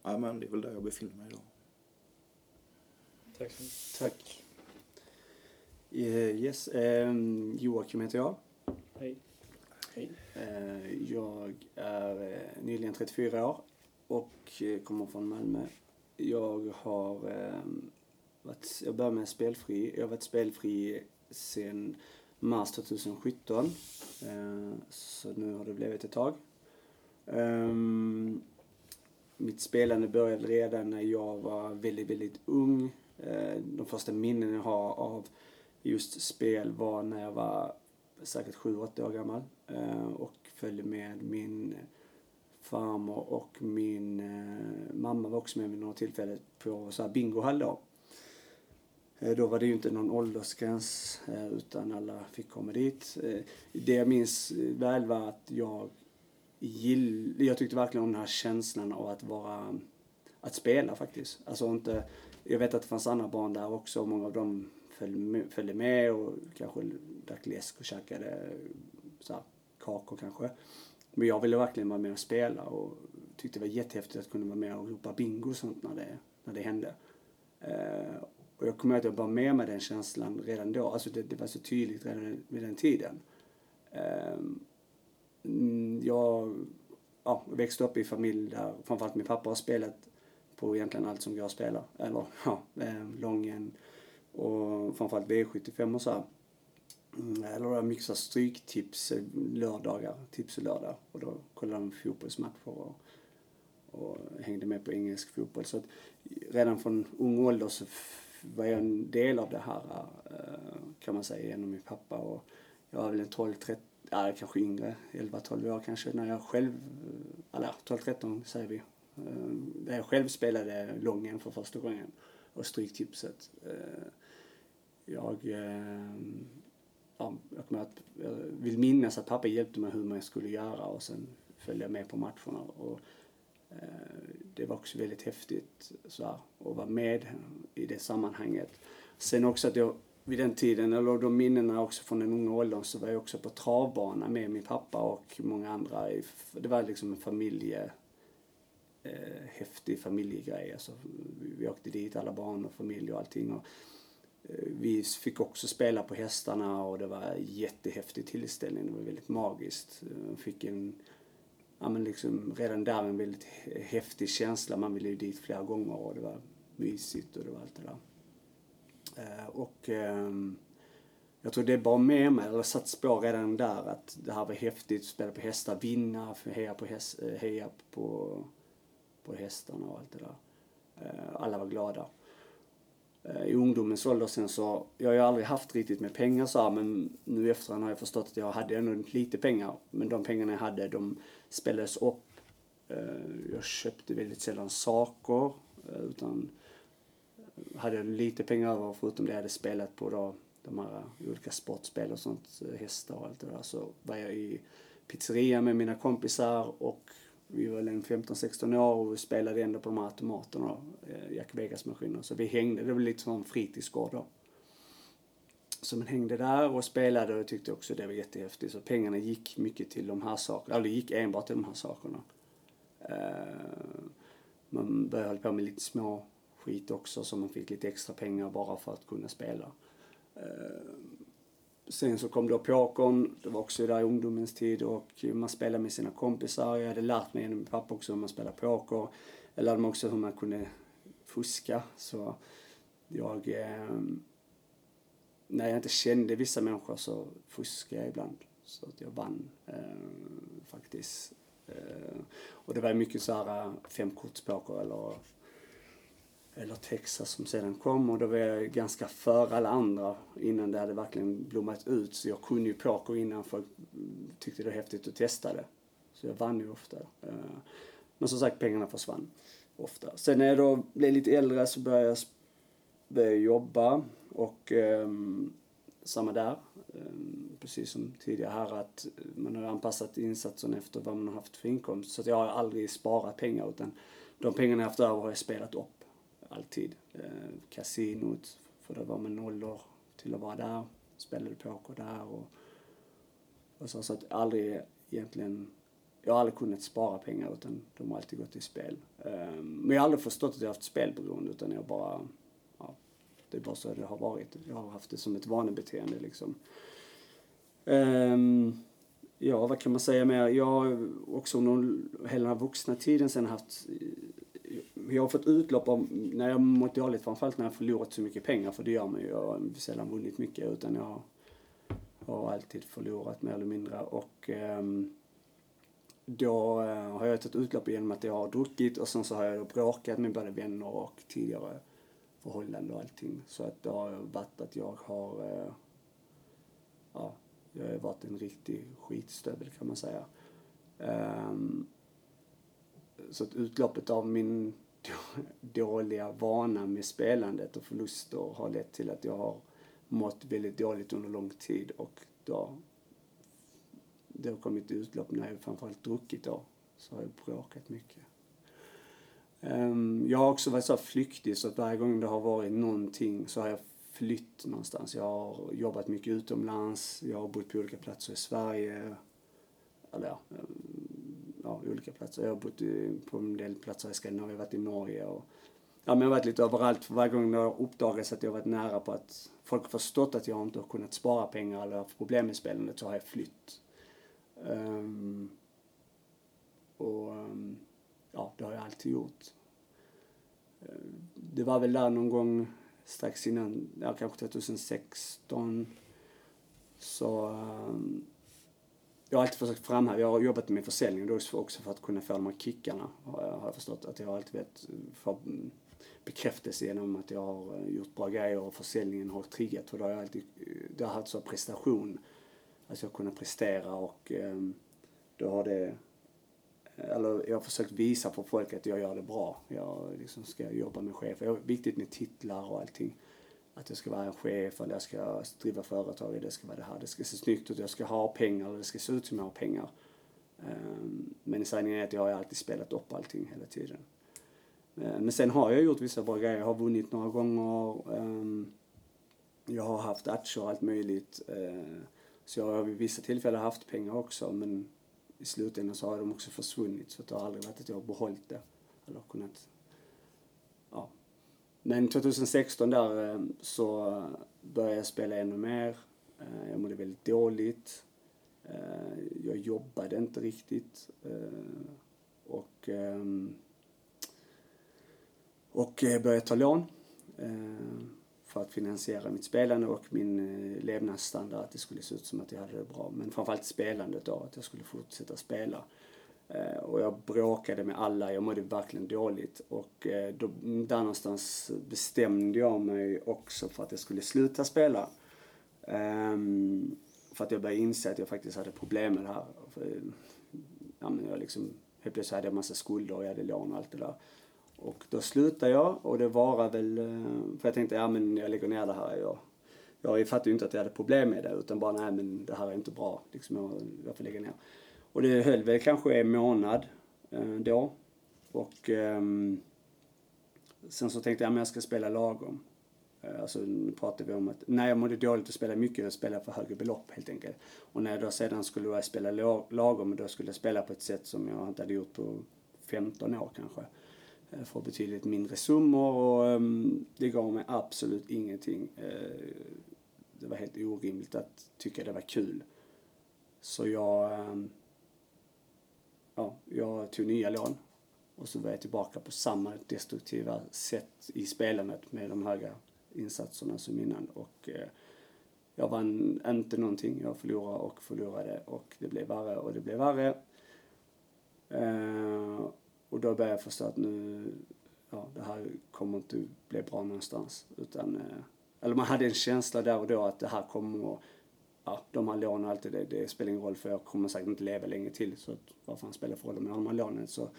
ja, men det är väl där jag befinner mig idag. Tack så mycket. Tack. Uh, yes, um, Joakim heter jag. Hej. Hej. Uh, jag är uh, nyligen 34 år och kommer från Malmö. Jag har um, varit, jag började med spelfri. Jag har varit spelfri sedan mars 2017. Så nu har det blivit ett tag. Um, mitt spelande började redan när jag var väldigt, väldigt ung. Eh, de första minnen jag har av just spel var när jag var säkert 7-8 år gammal eh, och följde med min farmor och min eh, mamma var också med vid några tillfällen på så här bingohall då. Då var det ju inte någon åldersgräns utan alla fick komma dit. Det jag minns väl var att jag gill, jag tyckte verkligen om den här känslan av att vara, att spela faktiskt. Alltså inte jag vet att det fanns andra barn där också. Många av dem följde med, följde med och kanske drack läsk och käkade så här, kakor kanske. Men jag ville verkligen vara med och spela och tyckte det var jättehäftigt att kunna vara med och ropa bingo och sånt när det, när det hände. Uh, och jag kommer ihåg att jag var med med den känslan redan då. Alltså det, det var så tydligt redan vid den tiden. Eh, Mm, jag ja, växte upp i familj där framförallt min pappa har spelat på egentligen allt som jag spelar. Eller ja, ehm, Lången och framförallt V75 och så här. Mm, eller mycket såhär stryktips eh, lördagar, tips och lördag. Och då kollade de fotbollsmatcher och, och hängde med på engelsk fotboll. Så att redan från ung ålder så var jag en del av det här eh, kan man säga genom min pappa. Och jag var väl en 12, 13, ja, kanske yngre, 11-12 år kanske när jag själv, eller 12-13 säger vi. Eh, där jag själv spelade Lången för första gången och Stryktipset. Eh, jag, eh, ja, jag, kommer att, jag vill minnas att pappa hjälpte mig hur man skulle göra och sen följde jag med på matcherna. Och, det var också väldigt häftigt så här, att vara med i det sammanhanget. Sen också att jag vid den tiden, eller de minnena också från den unga åldern, så var jag också på travbana med min pappa och många andra. Det var liksom en familje, eh, häftig familjegrej. Alltså, vi åkte dit, alla barn och familj och allting. Och, eh, vi fick också spela på hästarna och det var en jättehäftig tillställning. Det var väldigt magiskt. Jag fick en ja, men liksom redan där en väldigt häftig känsla. Man ville ju dit flera gånger och det var mysigt och det var allt det där. Eh, och ehm, jag tror det bar med mig, eller satt spår redan där, att det här var häftigt, spela på hästar, vinna, heja på, häst, eh, heja på, på hästarna och allt det där. Eh, alla var glada. I ungdomens ålder sen så, jag har ju aldrig haft riktigt med pengar så här, men nu efterhand har jag förstått att jag hade ändå lite pengar. Men de pengarna jag hade, de spelades upp. Jag köpte väldigt sällan saker, utan hade lite pengar över förutom det jag hade spelat på då, de här olika sportspel och sånt, hästar och allt det där. Så var jag i pizzeria med mina kompisar och vi var väl 15-16 år och vi spelade ändå på de här automaterna, eh, Jack Vegas-maskiner. Så vi hängde, det var lite som en fritidsgård då. Så man hängde där och spelade och tyckte också det var jättehäftigt. Så pengarna gick mycket till de här sakerna, eller gick enbart till de här sakerna. Eh, man började hålla på med lite små skit också så man fick lite extra pengar bara för att kunna spela. Eh, sen så kom då pokern, det var också där i ungdomens tid och man spelade med sina kompisar. Jag hade lärt mig genom min pappa också hur man spelar poker. Jag lärde mig också hur man kunde fuska. Så jag eh, när jag inte kände vissa människor så fuskade jag ibland. Så att jag vann eh, faktiskt. Och det var mycket så här femkortspoker eller, eller Texas som sedan kom och då var jag ganska före alla andra innan det hade verkligen blommat ut. Så jag kunde ju poker innan folk tyckte det var häftigt att testa det. Så jag vann ju ofta. Eh, men som sagt, pengarna försvann ofta. Sen när jag då blev lite äldre så började jag, började jobba och um, samma där. Um, precis som tidigare här att man har anpassat insatsen efter vad man har haft för inkomst. Så jag har aldrig sparat pengar utan de pengarna jag haft över har jag spelat upp. Alltid. Eh, kasinot, för det var med nollor till att vara där. Spelade poker där och, och så. Så att aldrig egentligen jag har aldrig kunnat spara pengar utan de har alltid gått till spel. Eh, men jag har aldrig förstått att jag har haft spelberoende utan jag bara ja, det är bara så det har varit. Jag har haft det som ett vanebeteende liksom. Eh, ja, vad kan man säga mer? Jag har också under hela den här vuxna tiden sen haft jag har fått utlopp av, när jag mått dåligt framförallt när jag förlorat så mycket pengar, för det gör man ju. Jag har sällan vunnit mycket utan jag har alltid förlorat mer eller mindre och um, då uh, har jag tagit utlopp genom att jag har druckit och sen så har jag bråkat med både vänner och tidigare förhållanden och allting. Så att det har varit att jag har, uh, ja, jag har varit en riktig skitstövel kan man säga. Um, så att utloppet av min dåliga vana med spelandet och förluster har lett till att jag har mått väldigt dåligt under lång tid och då det har kommit utlopp när jag framförallt druckit då. Så har jag bråkat mycket. Um, jag har också varit så flyktig så att varje gång det har varit någonting så har jag flytt någonstans. Jag har jobbat mycket utomlands, jag har bott på olika platser i Sverige. Eller ja, ja olika platser. Jag har bott på en del platser i Skandinavien, jag har varit i Norge och ja, men jag har varit lite överallt. För varje gång det har uppdagats att jag har varit nära på att folk har förstått att jag inte har kunnat spara pengar eller haft problem med spelandet så har jag flytt. Um, och um, ja, det har jag alltid gjort. Eh, det var väl där någon gång strax innan, ja kanske 2016, så um, jag har alltid försökt framhäva, jag har jobbat med försäljning då också för att kunna få de här kickarna, har jag, förstått. Att jag alltid vet, fått bekräftelse genom att jag har eh, gjort bra grejer och försäljningen har triggat. För då har jag alltid, eh, det har haft så prestation. att jag har kunnat prestera och ehm, då har det, eh, eller jag har försökt visa för folk att jag gör det bra. Jag liksom ska jobba med chefer. Det är viktigt med titlar och allting. Att jag ska vara en chef eller jag ska driva företag, det ska vara det här. Det ska se snyggt ut, jag ska ha pengar eller det ska se ut som jag har pengar. Ehm, men sanningen är att jag har alltid spelat upp allting hela tiden. Ehm, men sen har jag gjort vissa bra grejer. Jag har vunnit några gånger. Ehm, jag har haft aktier och allt möjligt. Så jag har vid vissa tillfällen haft pengar också men i slutändan så har de också försvunnit så det har aldrig varit att jag har behållit det. Eller kunnat. Men 2016 där eh, så började jag spela ännu mer. Eh, jag mådde väldigt dåligt. Eh, jag jobbade inte riktigt. Och och började ta lån för att finansiera mitt spelande och min levnadsstandard, att det skulle se ut som att jag hade det bra. Men framförallt spelandet då, att jag skulle fortsätta spela. Eh, och jag bråkade med alla, jag mådde verkligen dåligt. Och eh, då, där någonstans bestämde jag mig också för att jag skulle sluta spela. Um, för att jag började inse att jag faktiskt hade problem med det här. För, eh, ja, men jag liksom, helt plötsligt hade jag massa skulder och jag hade lån och allt det där. Och då slutade jag och det var väl, för jag tänkte ja men jag lägger ner det här. Jag, jag fattade ju inte att jag hade problem med det utan bara nej men det här är inte bra. Liksom jag, jag får lägga ner. Och det höll väl kanske en månad eh, då. Och eh, sen så tänkte jag men jag ska spela lagom. Eh, alltså nu pratar vi om att när jag mådde dåligt och spelade mycket, jag spelade för högre belopp helt enkelt. Och när jag då sedan skulle börja spela lagom, då skulle jag spela på ett sätt som jag inte hade gjort på 15 år kanske. Eh, för betydligt mindre summor och ehm, det gav mig absolut ingenting. Eh, det var helt orimligt att tycka det var kul. Så jag, ehm, ja, jag tog nya lån och så var jag tillbaka på samma destruktiva sätt i spelandet med de höga insatserna som innan. Och eh, jag vann inte någonting. Jag förlorade och förlorade och det blev värre och det blev värre. Eh, och då började jag förstå att nu, ja, det här kommer inte bli bra någonstans. Utan, eh, eller man hade en känsla där och då att det här kommer att, ja, de här lånen och allt det, det spelar ingen roll för jag kommer säkert inte leva länge till. Så att, vad fan spelar för roll med de här lånen? Så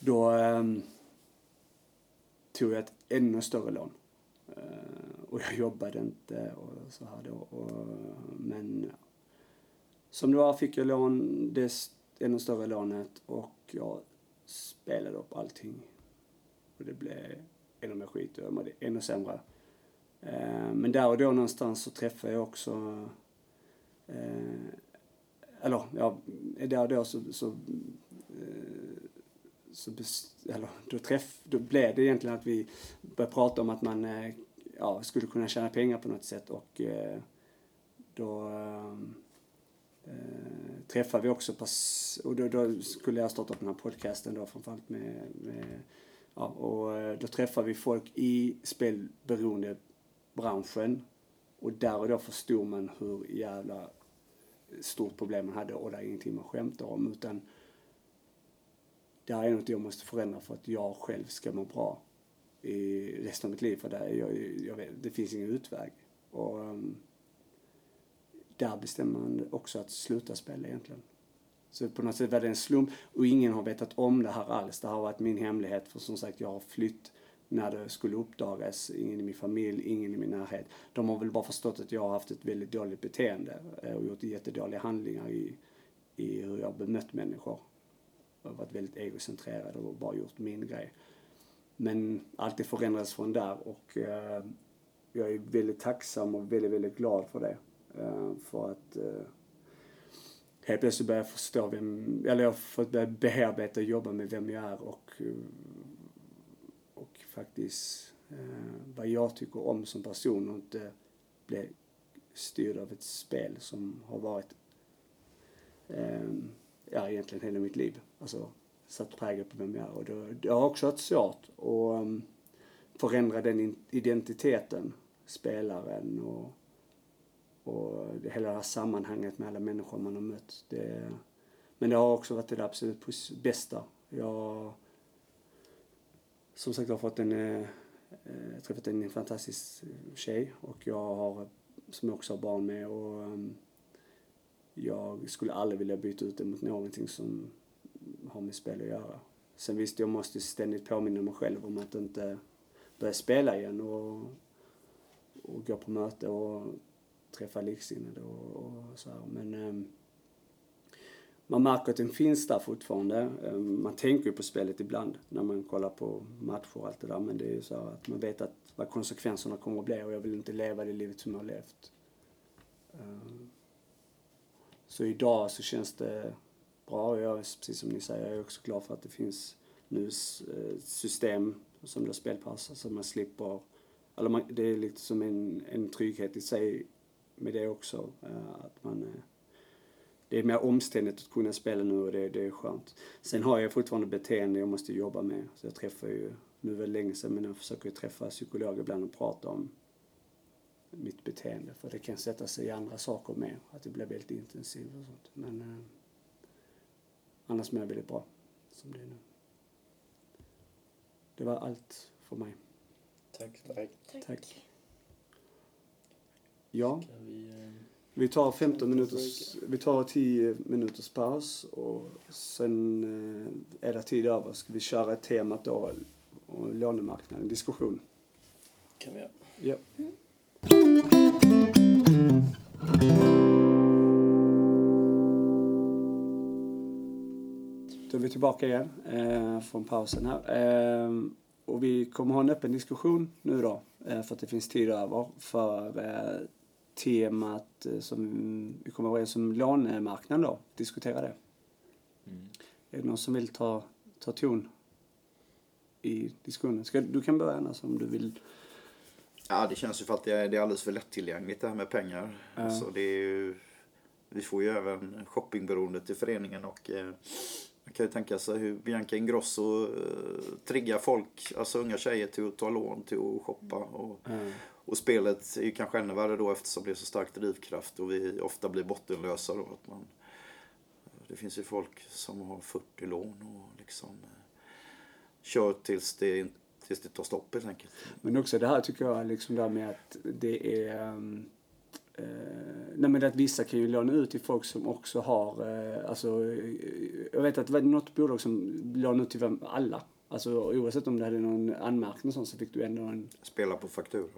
då eh, tog jag ett ännu större lån. Eh, och jag jobbade inte och så här då. Och, men som det var fick jag lån, det ännu större lånet och jag spelade upp allting. Och det blev ännu mer skit och jag mådde ännu sämre. Eh, men där och då någonstans så träffade jag också eh, eller ja, där och då så, så, eh, så eller, då, träff, då blev det egentligen att vi började prata om att man ja, skulle kunna tjäna pengar på något sätt och då eh, träffade vi också, pass, och då, då, skulle jag starta upp den här podcasten då framförallt med, med ja, och då träffade vi folk i spelberoende branschen och där och då förstod man hur jävla stort problem man hade och det är ingenting man skämtar om utan det här är något jag måste förändra för att jag själv ska må bra i resten av mitt liv för det, jag, jag vet, det finns ingen utväg. Och, um, där bestämmer man också att sluta spela egentligen. Så på något sätt var det en slump och ingen har vetat om det här alls. Det har varit min hemlighet för som sagt jag har flytt när det skulle uppdagas. Ingen i min familj, ingen i min närhet. De har väl bara förstått att jag har haft ett väldigt dåligt beteende eh, och gjort jättedåliga handlingar i, i hur jag har bemött människor. Jag har varit väldigt egocentrerad och bara gjort min grej. Men allt det förändrades från där och eh, jag är väldigt tacksam och väldigt, väldigt glad för det. Eh, för att eh, helt plötsligt börjar jag förstå vem, eller jag har fått börja bearbeta och jobba med vem jag är och eh, faktiskt eh, vad jag tycker om som person och inte bli styrd av ett spel som har varit eh, ja, egentligen hela mitt liv. Alltså satt prägel på vem jag är. Och det, det har också varit svårt att um, förändra den identiteten, spelaren och, och det, hela det här sammanhanget med alla människor man har mött. Det, men det har också varit det absolut bästa. Jag som sagt jag har fått en, eh, eh träffat en fantastisk eh, tjej och jag har, som jag också har barn med och um, jag skulle aldrig vilja byta ut det mot någonting som har med spel att göra. Sen visst, jag måste ständigt påminna mig själv om att inte börja spela igen och, och gå på möte och träffa liksinnade och, och så här. Men um, man märker att den finns där fortfarande. Ehm, man tänker ju på spelet ibland när man kollar på matcher och allt det där. Men det är ju så att man vet att vad konsekvenserna kommer att bli och jag vill inte leva det livet som jag har levt. Ehm, så idag så känns det bra och jag är, precis som ni säger, jag är också glad för att det finns nu eh, system som då spelpass, så man slipper, eller man, det är lite som en, en trygghet i sig med det också. Eh, att man, eh, det är mer omständigt att kunna spela nu och det, det är skönt. Sen har jag fortfarande beteende jag måste jobba med. Så jag träffar ju, nu är det länge sedan, men jag försöker ju träffa psykologer ibland och prata om mitt beteende. För det kan sätta sig i andra saker med. Att det blir väldigt intensivt och sånt. Men eh, annars mår jag väldigt bra som det är nu. Det var allt för mig. Tack. Tack. Tack. Tack. Ja, Ska vi, tar 15 minuters, vi tar 10 minuters paus och sen eh, är det tid över. Ska vi köra temat då, och lånemarknaden, diskussion. kan vi göra. Ja. Då är vi tillbaka igen eh, från pausen här. Eh, och vi kommer ha en öppen diskussion nu då, eh, för att det finns tid över, för eh, temat eh, som vi kommer överens om lånemarknaden då, diskutera det. Mm. Är det någon som vill ta, ta ton i diskussionen? Ska, du kan börja Anna, om du vill. Ja, det känns ju för att det är, det är alldeles för lättillgängligt det här med pengar. Ja. Så det är ju, vi får ju även shoppingberoendet i föreningen och eh, man kan ju tänka sig hur Bianca Ingrosso eh, triggar folk, alltså unga tjejer till att ta lån till att shoppa. Och, Eh, och spelet är ju kanske ännu värre då eftersom det är så stark drivkraft och vi ofta blir bottenlösa då. Att man, det finns ju folk som har 40 lån och liksom eh, kör tills det, tills det tar stopp helt enkelt. Men också det här tycker jag, liksom det här med att det är... Um, eh, nej men att vissa kan ju låna ut till folk som också har, eh, alltså, eh, jag vet att det var något bolag som lånade ut till vem, alla. Alltså oavsett om du hade någon anmärkning och sånt så fick du ändå en, Spela på faktura.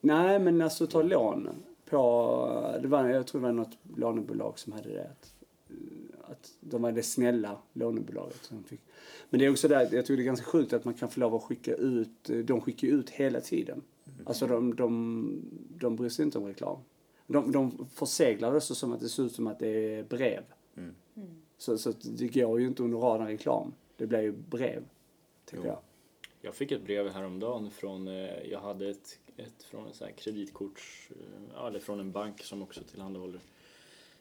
Nej men alltså ta lån på, det var, jag tror det var något lånebolag som hade det. Att, att de var det snälla lånebolaget som fick. Men det är också där, jag tror det är ganska sjukt att man kan få lov att skicka ut, de skickar ut hela tiden. Alltså de, de, de bryr sig inte om reklam. De, de förseglar det så som att det ser ut som att det är brev. Mm. Så, så att det går ju inte under radarn reklam. Det blir ju brev, tycker Jo. jag. Jag fick ett brev häromdagen från, eh, jag hade ett, ett från en här kreditkort, eh, eller från en bank som också tillhandahåller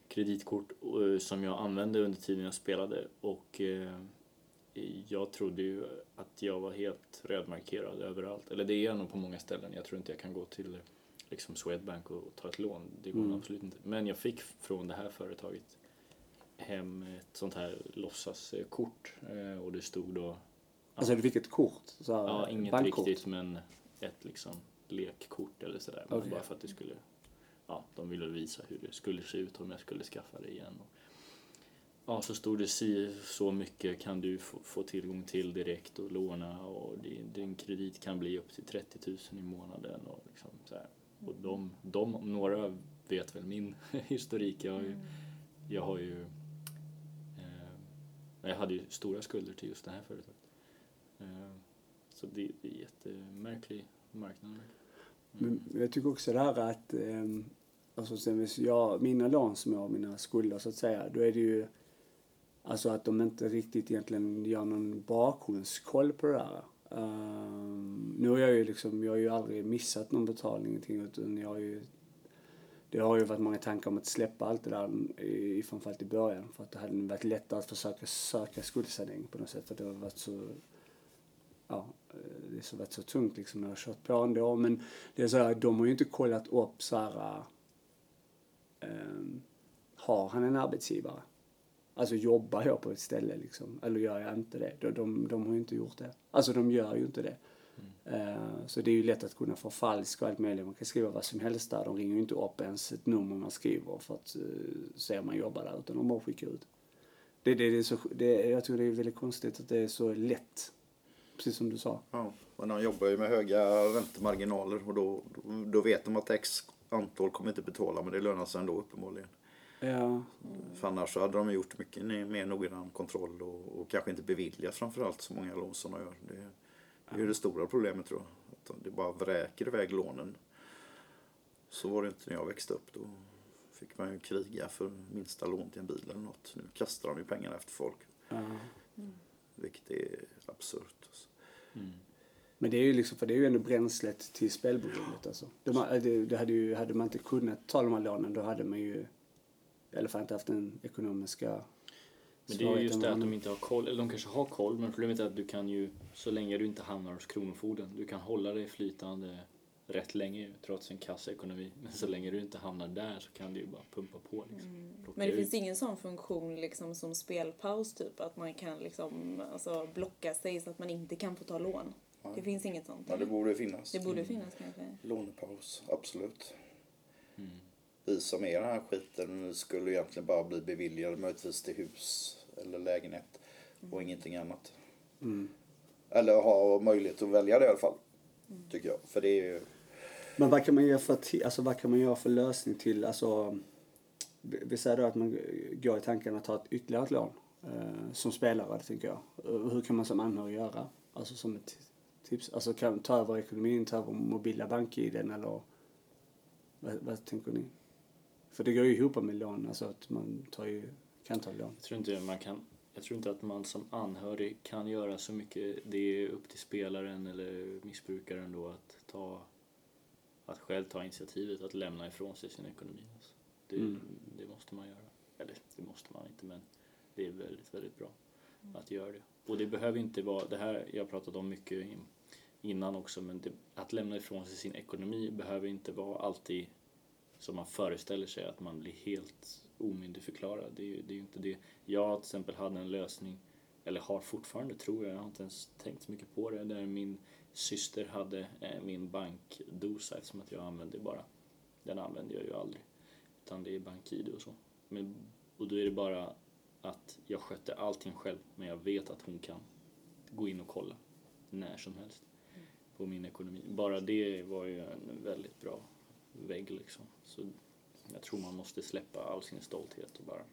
kreditkort eh, som jag använde under tiden jag spelade och eh, jag trodde ju att jag var helt rödmarkerad överallt. Eller det är jag nog på många ställen. Jag tror inte jag kan gå till liksom Swedbank och ta ett lån. Det går Mm. absolut inte. Men jag fick från det här företaget hem ett sånt här låtsaskort och det stod då Alltså du fick ett kort? Så här, Ja, inget bankkort. riktigt men ett liksom lekkort eller sådär. Men Okej. Bara för att det skulle, ja, de ville visa hur det skulle se ut om jag skulle skaffa det igen. Och, ja, så stod det si, så mycket kan du få, få tillgång till direkt och låna och din, din kredit kan bli upp till 30 000 i månaden och liksom så här. Och de, de, några vet väl min historik. Jag har ju, jag har ju eh, Jag hade ju stora skulder till just det här företaget. Eh, Så det, det är en jättemärklig marknad. Men jag tycker också det här att, eh, alltså sen jag, mina lån som jag har, mina skulder så att säga, då är det ju alltså att de inte riktigt egentligen gör någon bakgrundskoll på det där. Um, ehm, nu har jag ju liksom, jag har ju aldrig missat någon betalning någonting utan jag har ju det har ju varit många tankar om att släppa allt det där i, framförallt i början för att det hade varit lättare att försöka söka skuldsanering på något sätt för det har varit så ja, det har varit så tungt liksom när jag har kört på ändå. Men det är så här, de har ju inte kollat upp så här, um, har han en arbetsgivare? Alltså jobbar jag på ett ställe liksom? Eller gör jag inte det? De, de, de har ju inte gjort det. Alltså de gör ju inte det. Uh, så det är ju lätt att kunna förfalska och allt möjligt. Man kan skriva vad som helst där. De ringer ju inte upp ens ett nummer man skriver för att uh, se om man jobbar där. Utan de bara skickar ut. Det, det, det är så, det, jag tror det är väldigt konstigt att det är så lätt. Precis som du sa. Ja, men de jobbar ju med höga räntemarginaler och då, då, vet de att X antal kommer inte betala men det lönar sig ändå uppenbarligen. Ja, För annars så hade de gjort mycket mer noggrann kontroll och, och kanske inte beviljat framförallt så många lån som de gör. Det, det är det stora problemet tror jag. Att det bara vräker iväg lånen. Så var det inte när jag växte upp. Då fick man ju kriga för minsta lån till en bil eller något. Nu kastar de ju pengarna efter folk. ja. Vilket är absurt. Alltså. Men det är ju liksom, för det är ju ändå bränslet till spelberoendet alltså. De, det, det hade, ju, hade man inte kunnat ta de här lånen då hade man ju i alla fall inte haft den ekonomiska Men det är ju just det att de inte har koll, eller de kanske har koll, men problemet är att du kan ju, så länge du inte hamnar hos Kronofogden, du kan hålla dig flytande rätt länge trots en kassaekonomi. Men så länge du inte hamnar där så kan du ju bara pumpa på liksom. Plocka Men det ut. finns ingen sån funktion liksom som spelpaus typ att man kan liksom alltså, blocka sig så att man inte kan få ta lån. Det finns inget sånt. Ja, det borde finnas. Det borde finnas kanske. Lånepaus, absolut. Mm. Vi som är den här skiten skulle egentligen bara bli beviljade möjligtvis till hus eller lägenhet och ingenting annat. Mm. Eller ha möjlighet att välja det i alla fall. Tycker jag. För det är ju... Men vad kan man göra för, alltså, vad kan man göra för lösning till, alltså, vi säger då att man går i tanken att ta ett ytterligare ett lån eh, som spelare, tänker jag. Eh, hur kan man som anhörig göra? Alltså som ett tips. Alltså kan ta över ekonomin, ta över mobila bank-id eller vad, vad tänker ni? För det går ju ihop med lån, alltså att man tar ju, kan ta lån. Jag tror inte man kan jag tror inte att man som anhörig kan göra så mycket. Det är upp till spelaren eller missbrukaren då att ta att själv ta initiativet att lämna ifrån sig sin ekonomi. Alltså. Det, Mm. det måste man göra. Eller det måste man inte men det är väldigt, väldigt bra att göra det. Och det behöver inte vara, det här jag har pratat om mycket in- innan också, men det, att lämna ifrån sig sin ekonomi behöver inte vara alltid som man föreställer sig att man blir helt omyndigförklarad. Det är ju det är ju inte det. Jag till exempel hade en lösning, eller har fortfarande tror jag, jag har inte ens tänkt så mycket på det, där min syster hade eh, min bankdosa eftersom att jag använde bara, den använder jag ju aldrig. Utan det är BankID och så. Men, och då är det bara att jag skötte allting själv, men jag vet att hon kan gå in och kolla när som helst på min ekonomi. Bara det var ju en väldigt bra vägg liksom. Så jag tror man måste släppa all sin stolthet och bara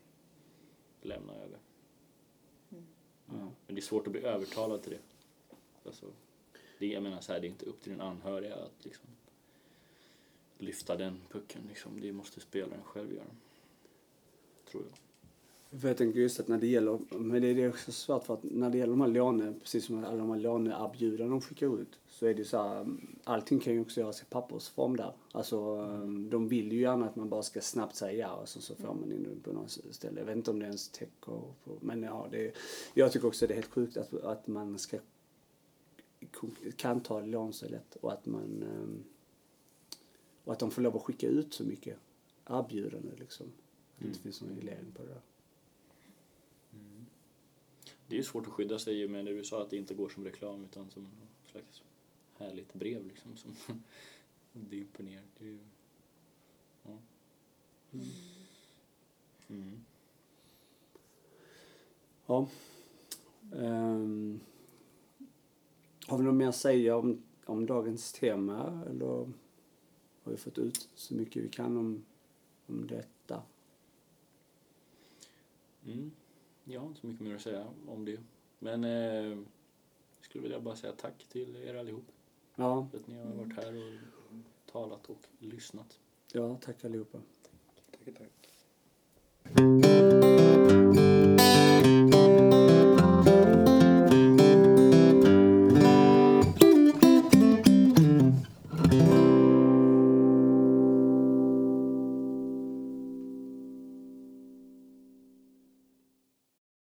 lämna över. Ja. Men det är svårt att bli övertalad till det. Alltså, det jag menar så här, det är inte upp till den anhöriga att liksom lyfta den pucken liksom. Det måste spelaren själv göra. Tror jag. För jag tänker just att när det gäller, men det är också svårt för att när det gäller de här låne, precis som alla de här låneerbjudanden de skickar ut, så är det så här, mm, allting kan ju också göras i pappersform där. Alltså mm, de vill ju gärna att man bara ska snabbt säga ja och så, så får man in det på något ställe. Jag vet inte om det ens täcker på, men ja, det, jag tycker också det är helt sjukt att, att man ska kan ta lån så lätt och att man ehm, och att de får lov att skicka ut så mycket erbjudanden liksom. Att det inte finns någon reglering på det där. Det är ju svårt att skydda sig ju med det du sa att det inte går som reklam utan som något slags härligt brev liksom som dimper ner. Det är ju, ja. Mm. Ja. Ehm, har vi något mer att säga om, om dagens tema eller har vi fått ut så mycket vi kan om, om detta? Mm. Jag har inte så mycket mer att säga om det. Men eh, jag skulle vilja bara säga tack till er allihop. Ja, För att ni har varit här och talat och lyssnat. ja tack allihopa. Tack, tack.